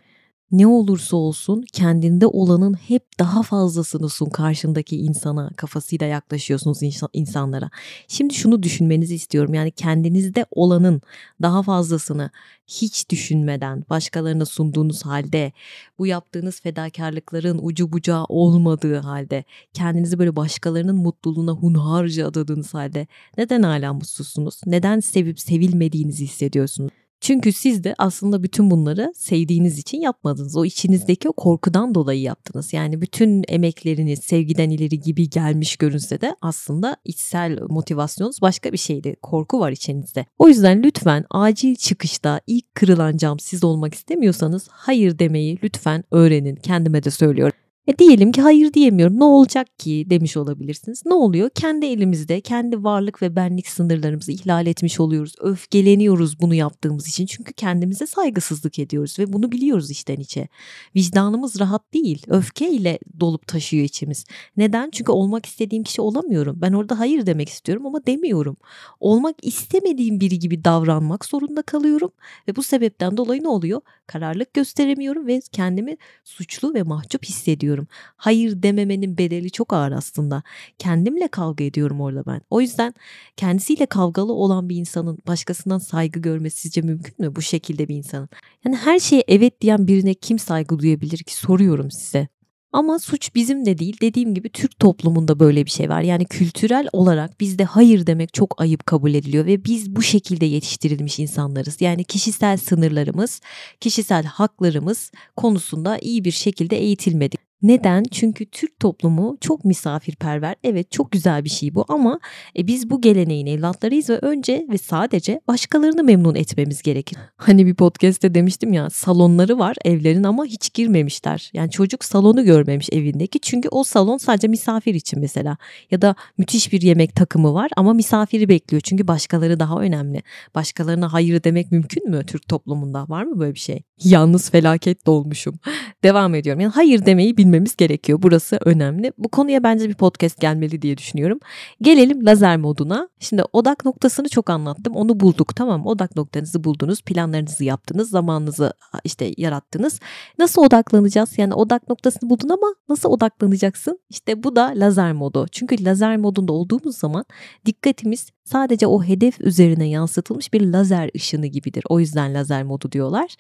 ne olursa olsun kendinde olanın hep daha fazlasını sun karşındaki insana kafasıyla yaklaşıyorsunuz insanlara. Şimdi şunu düşünmenizi istiyorum yani kendinizde olanın daha fazlasını hiç düşünmeden başkalarına sunduğunuz halde bu yaptığınız fedakarlıkların ucu bucağı olmadığı halde kendinizi böyle başkalarının mutluluğuna hunharca adadığınız halde neden hala mutsuzsunuz? Neden sevip sevilmediğinizi hissediyorsunuz? Çünkü siz de aslında bütün bunları sevdiğiniz için yapmadınız. O içinizdeki o korkudan dolayı yaptınız. Yani bütün emekleriniz sevgiden ileri gibi gelmiş görünse de aslında içsel motivasyonunuz başka bir şeydi. Korku var içinizde. O yüzden lütfen acil çıkışta ilk kırılan cam siz olmak istemiyorsanız hayır demeyi lütfen öğrenin. Kendime de söylüyorum. E diyelim ki hayır diyemiyorum ne olacak ki demiş olabilirsiniz. Ne oluyor? Kendi elimizde kendi varlık ve benlik sınırlarımızı ihlal etmiş oluyoruz. Öfkeleniyoruz bunu yaptığımız için. Çünkü kendimize saygısızlık ediyoruz ve bunu biliyoruz içten içe. Vicdanımız rahat değil. Öfkeyle dolup taşıyor içimiz. Neden? Çünkü olmak istediğim kişi olamıyorum. Ben orada hayır demek istiyorum ama demiyorum. Olmak istemediğim biri gibi davranmak zorunda kalıyorum ve bu sebepten dolayı ne oluyor? Kararlılık gösteremiyorum ve kendimi suçlu ve mahcup hissediyorum ediyorum. Hayır dememenin bedeli çok ağır aslında. Kendimle kavga ediyorum orada ben. O yüzden kendisiyle kavgalı olan bir insanın başkasından saygı görmesi sizce mümkün mü bu şekilde bir insanın? Yani her şeye evet diyen birine kim saygı duyabilir ki soruyorum size. Ama suç bizim de değil. Dediğim gibi Türk toplumunda böyle bir şey var. Yani kültürel olarak bizde hayır demek çok ayıp kabul ediliyor ve biz bu şekilde yetiştirilmiş insanlarız. Yani kişisel sınırlarımız, kişisel haklarımız konusunda iyi bir şekilde eğitilmedik. Neden? Çünkü Türk toplumu çok misafirperver. Evet çok güzel bir şey bu ama e, biz bu geleneğin evlatlarıyız ve önce ve sadece başkalarını memnun etmemiz gerekir. Hani bir podcast'te demiştim ya salonları var evlerin ama hiç girmemişler. Yani çocuk salonu görmemiş evindeki çünkü o salon sadece misafir için mesela. Ya da müthiş bir yemek takımı var ama misafiri bekliyor çünkü başkaları daha önemli. Başkalarına hayır demek mümkün mü Türk toplumunda? Var mı böyle bir şey? Yalnız felaket dolmuşum. Devam ediyorum. Yani hayır demeyi bilmemiz gerekiyor. Burası önemli. Bu konuya bence bir podcast gelmeli diye düşünüyorum. Gelelim lazer moduna. Şimdi odak noktasını çok anlattım. Onu bulduk tamam Odak noktanızı buldunuz. Planlarınızı yaptınız. Zamanınızı işte yarattınız. Nasıl odaklanacağız? Yani odak noktasını buldun ama nasıl odaklanacaksın? İşte bu da lazer modu. Çünkü lazer modunda olduğumuz zaman dikkatimiz sadece o hedef üzerine yansıtılmış bir lazer ışını gibidir. O yüzden lazer modu diyorlar.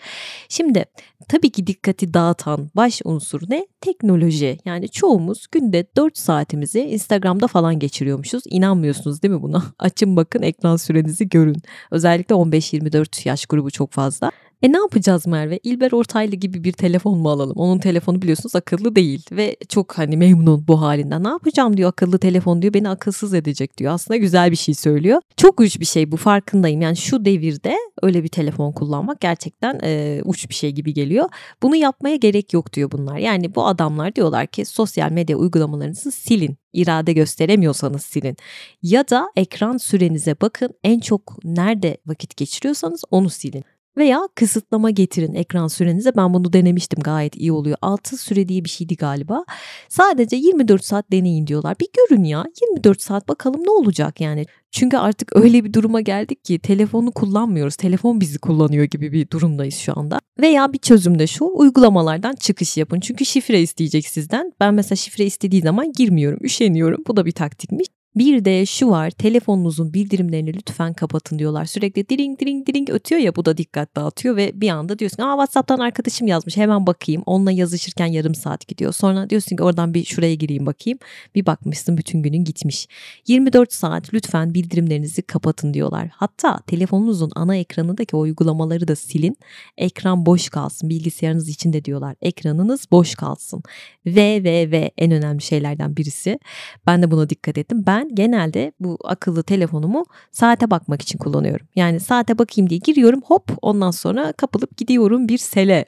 Şimdi tabii ki dikkati dağıtan baş unsur ne? Teknoloji. Yani çoğumuz günde 4 saatimizi Instagram'da falan geçiriyormuşuz. İnanmıyorsunuz değil mi buna? Açın bakın ekran sürenizi görün. Özellikle 15-24 yaş grubu çok fazla. E ne yapacağız Merve? İlber Ortaylı gibi bir telefon mu alalım? Onun telefonu biliyorsunuz akıllı değil ve çok hani memnun bu halinden. Ne yapacağım diyor akıllı telefon diyor beni akılsız edecek diyor. Aslında güzel bir şey söylüyor. Çok güç bir şey bu farkındayım. Yani şu devirde öyle bir telefon kullanmak gerçekten e, uç bir şey gibi geliyor. Bunu yapmaya gerek yok diyor bunlar. Yani bu adamlar diyorlar ki sosyal medya uygulamalarınızı silin irade gösteremiyorsanız silin. Ya da ekran sürenize bakın en çok nerede vakit geçiriyorsanız onu silin. Veya kısıtlama getirin ekran sürenize. Ben bunu denemiştim gayet iyi oluyor. 6 süre diye bir şeydi galiba. Sadece 24 saat deneyin diyorlar. Bir görün ya 24 saat bakalım ne olacak yani. Çünkü artık öyle bir duruma geldik ki telefonu kullanmıyoruz. Telefon bizi kullanıyor gibi bir durumdayız şu anda. Veya bir çözüm de şu uygulamalardan çıkış yapın. Çünkü şifre isteyecek sizden. Ben mesela şifre istediği zaman girmiyorum. Üşeniyorum. Bu da bir taktikmiş. Bir de şu var telefonunuzun bildirimlerini lütfen kapatın diyorlar. Sürekli diring diring diring ötüyor ya bu da dikkat dağıtıyor ve bir anda diyorsun aa Whatsapp'tan arkadaşım yazmış hemen bakayım. Onunla yazışırken yarım saat gidiyor. Sonra diyorsun ki oradan bir şuraya gireyim bakayım. Bir bakmışsın bütün günün gitmiş. 24 saat lütfen bildirimlerinizi kapatın diyorlar. Hatta telefonunuzun ana ekranındaki uygulamaları da silin. Ekran boş kalsın bilgisayarınız içinde diyorlar. Ekranınız boş kalsın. Ve ve ve en önemli şeylerden birisi. Ben de buna dikkat ettim. Ben ben genelde bu akıllı telefonumu saate bakmak için kullanıyorum. Yani saate bakayım diye giriyorum hop ondan sonra kapılıp gidiyorum bir sele.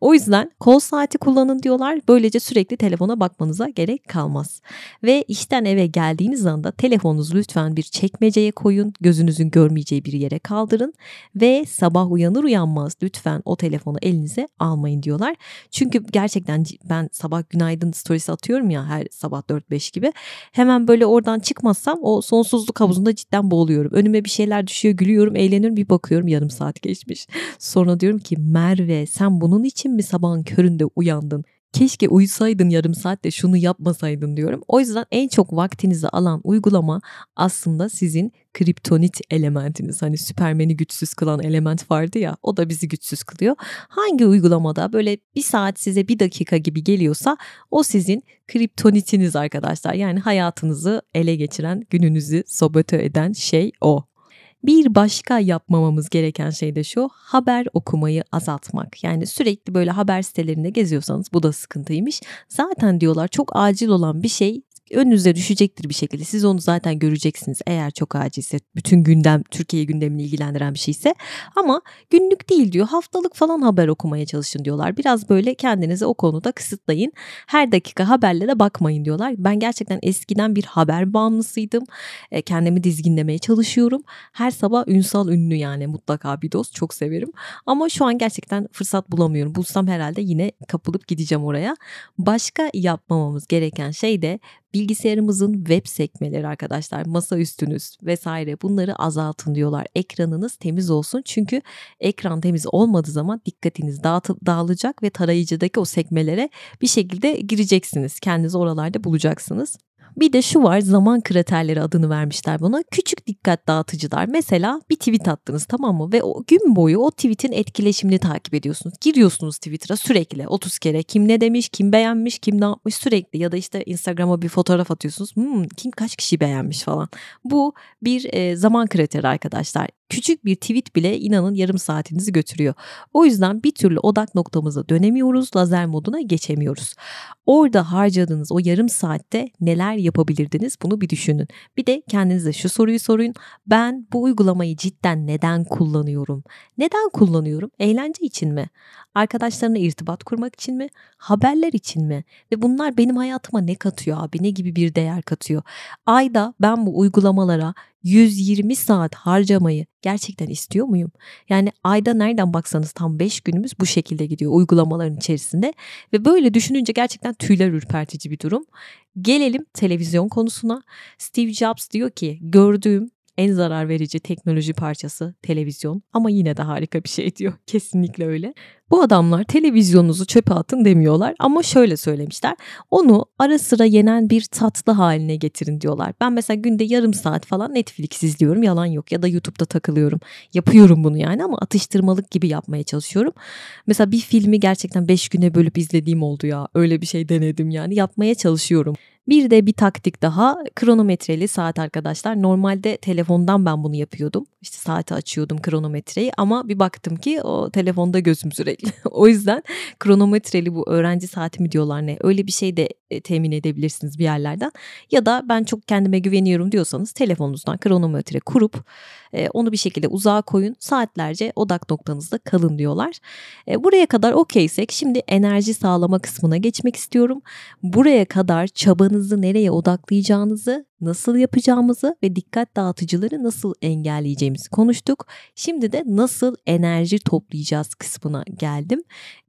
O yüzden kol saati kullanın diyorlar. Böylece sürekli telefona bakmanıza gerek kalmaz. Ve işten eve geldiğiniz anda telefonunuzu lütfen bir çekmeceye koyun. Gözünüzün görmeyeceği bir yere kaldırın. Ve sabah uyanır uyanmaz lütfen o telefonu elinize almayın diyorlar. Çünkü gerçekten ben sabah günaydın stories atıyorum ya her sabah 4-5 gibi. Hemen böyle oradan çıkmazsam o sonsuzluk havuzunda cidden boğuluyorum. Önüme bir şeyler düşüyor gülüyorum eğleniyorum bir bakıyorum yarım saat geçmiş. Sonra diyorum ki Merve sen bunun için mi sabahın köründe uyandın? Keşke uyusaydın yarım saat de şunu yapmasaydın diyorum. O yüzden en çok vaktinizi alan uygulama aslında sizin kriptonit elementiniz. Hani Süpermen'i güçsüz kılan element vardı ya o da bizi güçsüz kılıyor. Hangi uygulamada böyle bir saat size bir dakika gibi geliyorsa o sizin kriptonitiniz arkadaşlar. Yani hayatınızı ele geçiren, gününüzü sabote eden şey o. Bir başka yapmamamız gereken şey de şu haber okumayı azaltmak. Yani sürekli böyle haber sitelerinde geziyorsanız bu da sıkıntıymış. Zaten diyorlar çok acil olan bir şey önünüze düşecektir bir şekilde. Siz onu zaten göreceksiniz eğer çok acilse. Bütün gündem Türkiye gündemini ilgilendiren bir şeyse. Ama günlük değil diyor. Haftalık falan haber okumaya çalışın diyorlar. Biraz böyle kendinizi o konuda kısıtlayın. Her dakika haberlere bakmayın diyorlar. Ben gerçekten eskiden bir haber bağımlısıydım. E, kendimi dizginlemeye çalışıyorum. Her sabah ünsal ünlü yani mutlaka bir dost çok severim. Ama şu an gerçekten fırsat bulamıyorum. Bulsam herhalde yine kapılıp gideceğim oraya. Başka yapmamamız gereken şey de bilgisayarımızın web sekmeleri arkadaşlar masa üstünüz vesaire bunları azaltın diyorlar. Ekranınız temiz olsun çünkü ekran temiz olmadığı zaman dikkatiniz dağılacak ve tarayıcıdaki o sekmelere bir şekilde gireceksiniz. Kendinizi oralarda bulacaksınız. Bir de şu var zaman kraterleri adını vermişler buna. Küçük dikkat dağıtıcılar. Mesela bir tweet attınız tamam mı? Ve o gün boyu o tweetin etkileşimini takip ediyorsunuz. Giriyorsunuz Twitter'a sürekli 30 kere. Kim ne demiş, kim beğenmiş, kim ne yapmış sürekli. Ya da işte Instagram'a bir fotoğraf atıyorsunuz. Hmm, kim kaç kişi beğenmiş falan. Bu bir e, zaman krateri arkadaşlar. Küçük bir tweet bile inanın yarım saatinizi götürüyor. O yüzden bir türlü odak noktamıza dönemiyoruz, lazer moduna geçemiyoruz. Orada harcadığınız o yarım saatte neler yapabilirdiniz bunu bir düşünün. Bir de kendinize şu soruyu sorun. Ben bu uygulamayı cidden neden kullanıyorum? Neden kullanıyorum? Eğlence için mi? Arkadaşlarımla irtibat kurmak için mi? Haberler için mi? Ve bunlar benim hayatıma ne katıyor abi? Ne gibi bir değer katıyor? Ayda ben bu uygulamalara 120 saat harcamayı gerçekten istiyor muyum? Yani ayda nereden baksanız tam 5 günümüz bu şekilde gidiyor uygulamaların içerisinde ve böyle düşününce gerçekten tüyler ürpertici bir durum. Gelelim televizyon konusuna. Steve Jobs diyor ki gördüğüm en zarar verici teknoloji parçası televizyon ama yine de harika bir şey diyor. Kesinlikle öyle. Bu adamlar televizyonunuzu çöpe atın demiyorlar ama şöyle söylemişler. Onu ara sıra yenen bir tatlı haline getirin diyorlar. Ben mesela günde yarım saat falan Netflix izliyorum yalan yok ya da YouTube'da takılıyorum. Yapıyorum bunu yani ama atıştırmalık gibi yapmaya çalışıyorum. Mesela bir filmi gerçekten 5 güne bölüp izlediğim oldu ya. Öyle bir şey denedim yani yapmaya çalışıyorum. Bir de bir taktik daha kronometreli saat arkadaşlar. Normalde telefondan ben bunu yapıyordum. İşte saati açıyordum kronometreyi ama bir baktım ki o telefonda gözüm sürekli. o yüzden kronometreli bu öğrenci saati mi diyorlar ne öyle bir şey de e, temin edebilirsiniz bir yerlerden. Ya da ben çok kendime güveniyorum diyorsanız telefonunuzdan kronometre kurup e, onu bir şekilde uzağa koyun. Saatlerce odak noktanızda kalın diyorlar. E, buraya kadar okeysek şimdi enerji sağlama kısmına geçmek istiyorum. Buraya kadar çabanızı nereye odaklayacağınızı nasıl yapacağımızı ve dikkat dağıtıcıları nasıl engelleyeceğimizi konuştuk. Şimdi de nasıl enerji toplayacağız kısmına geldim.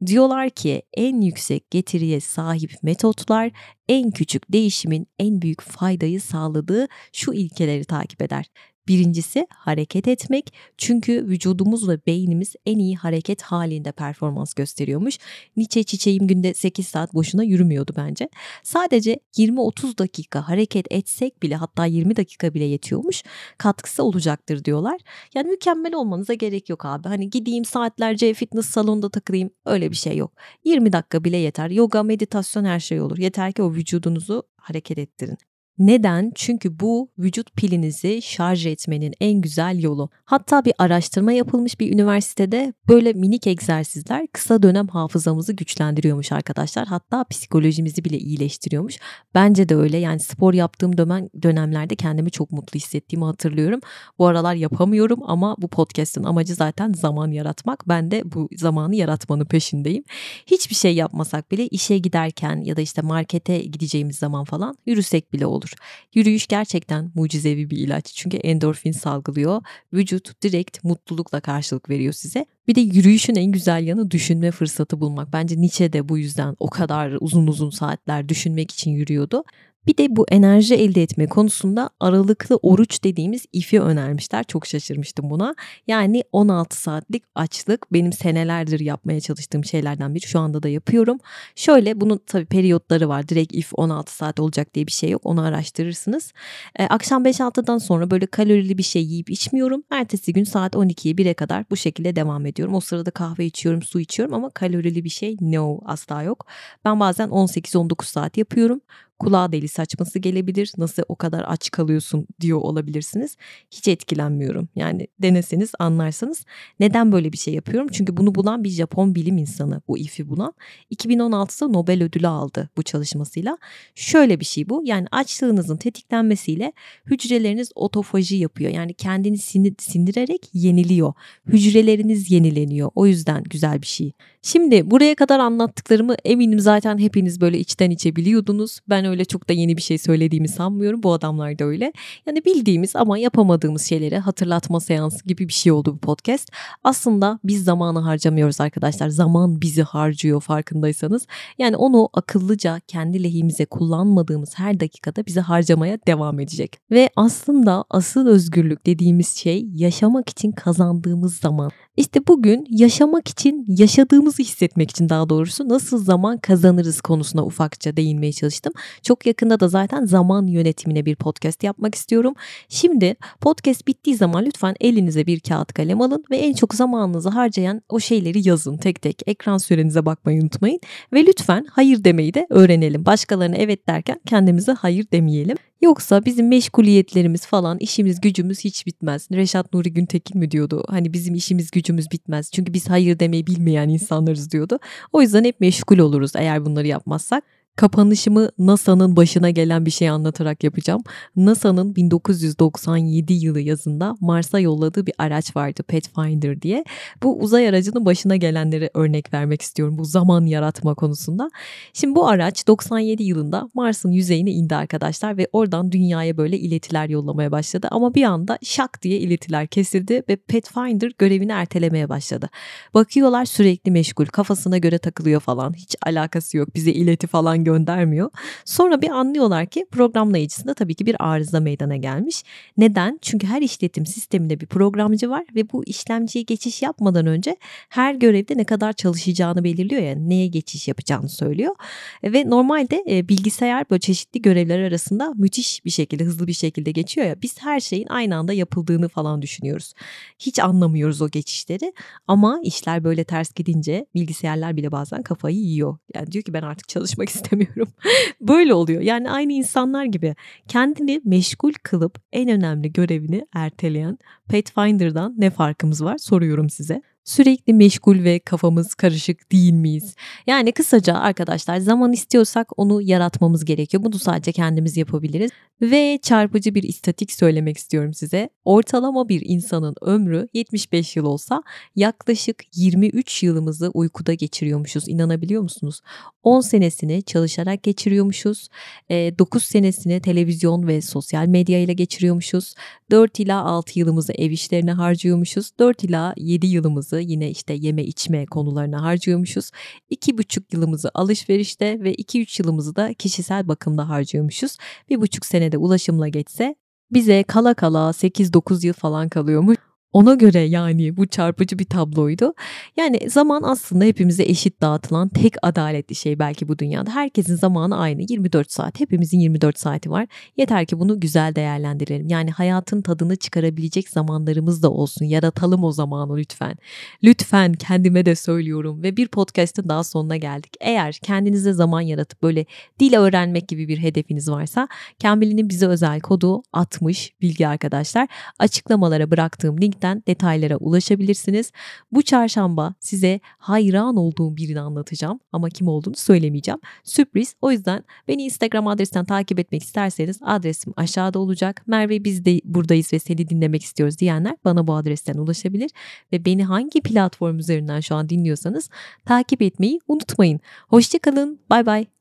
Diyorlar ki en yüksek getiriye sahip metotlar en küçük değişimin en büyük faydayı sağladığı şu ilkeleri takip eder. Birincisi hareket etmek. Çünkü vücudumuz ve beynimiz en iyi hareket halinde performans gösteriyormuş. Nietzsche çiçeğim günde 8 saat boşuna yürümüyordu bence. Sadece 20-30 dakika hareket etsek bile hatta 20 dakika bile yetiyormuş. Katkısı olacaktır diyorlar. Yani mükemmel olmanıza gerek yok abi. Hani gideyim saatlerce fitness salonunda takılayım öyle bir şey yok. 20 dakika bile yeter. Yoga, meditasyon her şey olur. Yeter ki o vücudunuzu hareket ettirin. Neden? Çünkü bu vücut pilinizi şarj etmenin en güzel yolu. Hatta bir araştırma yapılmış bir üniversitede böyle minik egzersizler kısa dönem hafızamızı güçlendiriyormuş arkadaşlar. Hatta psikolojimizi bile iyileştiriyormuş. Bence de öyle. Yani spor yaptığım dönem, dönemlerde kendimi çok mutlu hissettiğimi hatırlıyorum. Bu aralar yapamıyorum ama bu podcast'ın amacı zaten zaman yaratmak. Ben de bu zamanı yaratmanın peşindeyim. Hiçbir şey yapmasak bile işe giderken ya da işte markete gideceğimiz zaman falan yürüsek bile olur olur. Yürüyüş gerçekten mucizevi bir ilaç. Çünkü endorfin salgılıyor. Vücut direkt mutlulukla karşılık veriyor size. Bir de yürüyüşün en güzel yanı düşünme fırsatı bulmak. Bence Nietzsche de bu yüzden o kadar uzun uzun saatler düşünmek için yürüyordu. Bir de bu enerji elde etme konusunda aralıklı oruç dediğimiz ifi önermişler. Çok şaşırmıştım buna. Yani 16 saatlik açlık benim senelerdir yapmaya çalıştığım şeylerden biri. Şu anda da yapıyorum. Şöyle bunun tabii periyotları var. Direkt if 16 saat olacak diye bir şey yok. Onu araştırırsınız. Ee, akşam 5-6'dan sonra böyle kalorili bir şey yiyip içmiyorum. Ertesi gün saat 12'ye 1'e kadar bu şekilde devam ediyorum. O sırada kahve içiyorum, su içiyorum ama kalorili bir şey no asla yok. Ben bazen 18-19 saat yapıyorum kulağa deli saçması gelebilir. Nasıl o kadar aç kalıyorsun diyor olabilirsiniz. Hiç etkilenmiyorum. Yani deneseniz anlarsanız. Neden böyle bir şey yapıyorum? Çünkü bunu bulan bir Japon bilim insanı bu ifi bulan. 2016'da Nobel ödülü aldı bu çalışmasıyla. Şöyle bir şey bu. Yani açlığınızın tetiklenmesiyle hücreleriniz otofaji yapıyor. Yani kendini sindirerek yeniliyor. Hücreleriniz yenileniyor. O yüzden güzel bir şey. Şimdi buraya kadar anlattıklarımı eminim zaten hepiniz böyle içten içe biliyordunuz. Ben öyle çok da yeni bir şey söylediğimi sanmıyorum. Bu adamlar da öyle. Yani bildiğimiz ama yapamadığımız şeyleri hatırlatma seansı gibi bir şey oldu bu podcast. Aslında biz zamanı harcamıyoruz arkadaşlar. Zaman bizi harcıyor farkındaysanız. Yani onu akıllıca kendi lehimize kullanmadığımız her dakikada bizi harcamaya devam edecek. Ve aslında asıl özgürlük dediğimiz şey yaşamak için kazandığımız zaman. İşte bugün yaşamak için, yaşadığımızı hissetmek için daha doğrusu nasıl zaman kazanırız konusuna ufakça değinmeye çalıştım. Çok yakında da zaten zaman yönetimine bir podcast yapmak istiyorum. Şimdi podcast bittiği zaman lütfen elinize bir kağıt kalem alın ve en çok zamanınızı harcayan o şeyleri yazın tek tek. Ekran sürenize bakmayı unutmayın ve lütfen hayır demeyi de öğrenelim. Başkalarına evet derken kendimize hayır demeyelim. Yoksa bizim meşguliyetlerimiz falan işimiz gücümüz hiç bitmez. Reşat Nuri Güntekin mi diyordu? Hani bizim işimiz gücümüz bitmez. Çünkü biz hayır demeyi bilmeyen insanlarız diyordu. O yüzden hep meşgul oluruz eğer bunları yapmazsak. Kapanışımı NASA'nın başına gelen bir şey anlatarak yapacağım. NASA'nın 1997 yılı yazında Mars'a yolladığı bir araç vardı Pathfinder diye. Bu uzay aracının başına gelenleri örnek vermek istiyorum bu zaman yaratma konusunda. Şimdi bu araç 97 yılında Mars'ın yüzeyine indi arkadaşlar ve oradan dünyaya böyle iletiler yollamaya başladı. Ama bir anda şak diye iletiler kesildi ve Pathfinder görevini ertelemeye başladı. Bakıyorlar sürekli meşgul kafasına göre takılıyor falan hiç alakası yok bize ileti falan göndermiyor. Sonra bir anlıyorlar ki programlayıcısında tabii ki bir arıza meydana gelmiş. Neden? Çünkü her işletim sisteminde bir programcı var ve bu işlemciye geçiş yapmadan önce her görevde ne kadar çalışacağını belirliyor ya neye geçiş yapacağını söylüyor. Ve normalde e, bilgisayar böyle çeşitli görevler arasında müthiş bir şekilde hızlı bir şekilde geçiyor ya biz her şeyin aynı anda yapıldığını falan düşünüyoruz. Hiç anlamıyoruz o geçişleri ama işler böyle ters gidince bilgisayarlar bile bazen kafayı yiyor. Yani diyor ki ben artık çalışmak istemiyorum istemiyorum. Böyle oluyor. Yani aynı insanlar gibi kendini meşgul kılıp en önemli görevini erteleyen Pathfinder'dan ne farkımız var soruyorum size. Sürekli meşgul ve kafamız karışık değil miyiz? Yani kısaca arkadaşlar zaman istiyorsak onu yaratmamız gerekiyor. Bunu sadece kendimiz yapabiliriz. Ve çarpıcı bir istatik söylemek istiyorum size. Ortalama bir insanın ömrü 75 yıl olsa yaklaşık 23 yılımızı uykuda geçiriyormuşuz. İnanabiliyor musunuz? 10 senesini çalışarak geçiriyormuşuz. 9 senesini televizyon ve sosyal medya ile geçiriyormuşuz. 4 ila 6 yılımızı ev işlerine harcıyormuşuz. 4 ila 7 yılımızı yine işte yeme içme konularına harcıyormuşuz. 2,5 yılımızı alışverişte ve 2-3 yılımızı da kişisel bakımda harcıyormuşuz. 1,5 senede ulaşımla geçse bize kala kala 8-9 yıl falan kalıyormuş. Ona göre yani bu çarpıcı bir tabloydu. Yani zaman aslında hepimize eşit dağıtılan tek adaletli şey belki bu dünyada. Herkesin zamanı aynı 24 saat. Hepimizin 24 saati var. Yeter ki bunu güzel değerlendirelim. Yani hayatın tadını çıkarabilecek zamanlarımız da olsun. Yaratalım o zamanı lütfen. Lütfen kendime de söylüyorum ve bir podcast'ın daha sonuna geldik. Eğer kendinize zaman yaratıp böyle dil öğrenmek gibi bir hedefiniz varsa Cambly'nin bize özel kodu 60 bilgi arkadaşlar. Açıklamalara bıraktığım link linkten detaylara ulaşabilirsiniz. Bu çarşamba size hayran olduğum birini anlatacağım ama kim olduğunu söylemeyeceğim. Sürpriz. O yüzden beni Instagram adresten takip etmek isterseniz adresim aşağıda olacak. Merve biz de buradayız ve seni dinlemek istiyoruz diyenler bana bu adresten ulaşabilir ve beni hangi platform üzerinden şu an dinliyorsanız takip etmeyi unutmayın. Hoşçakalın. Bay bay.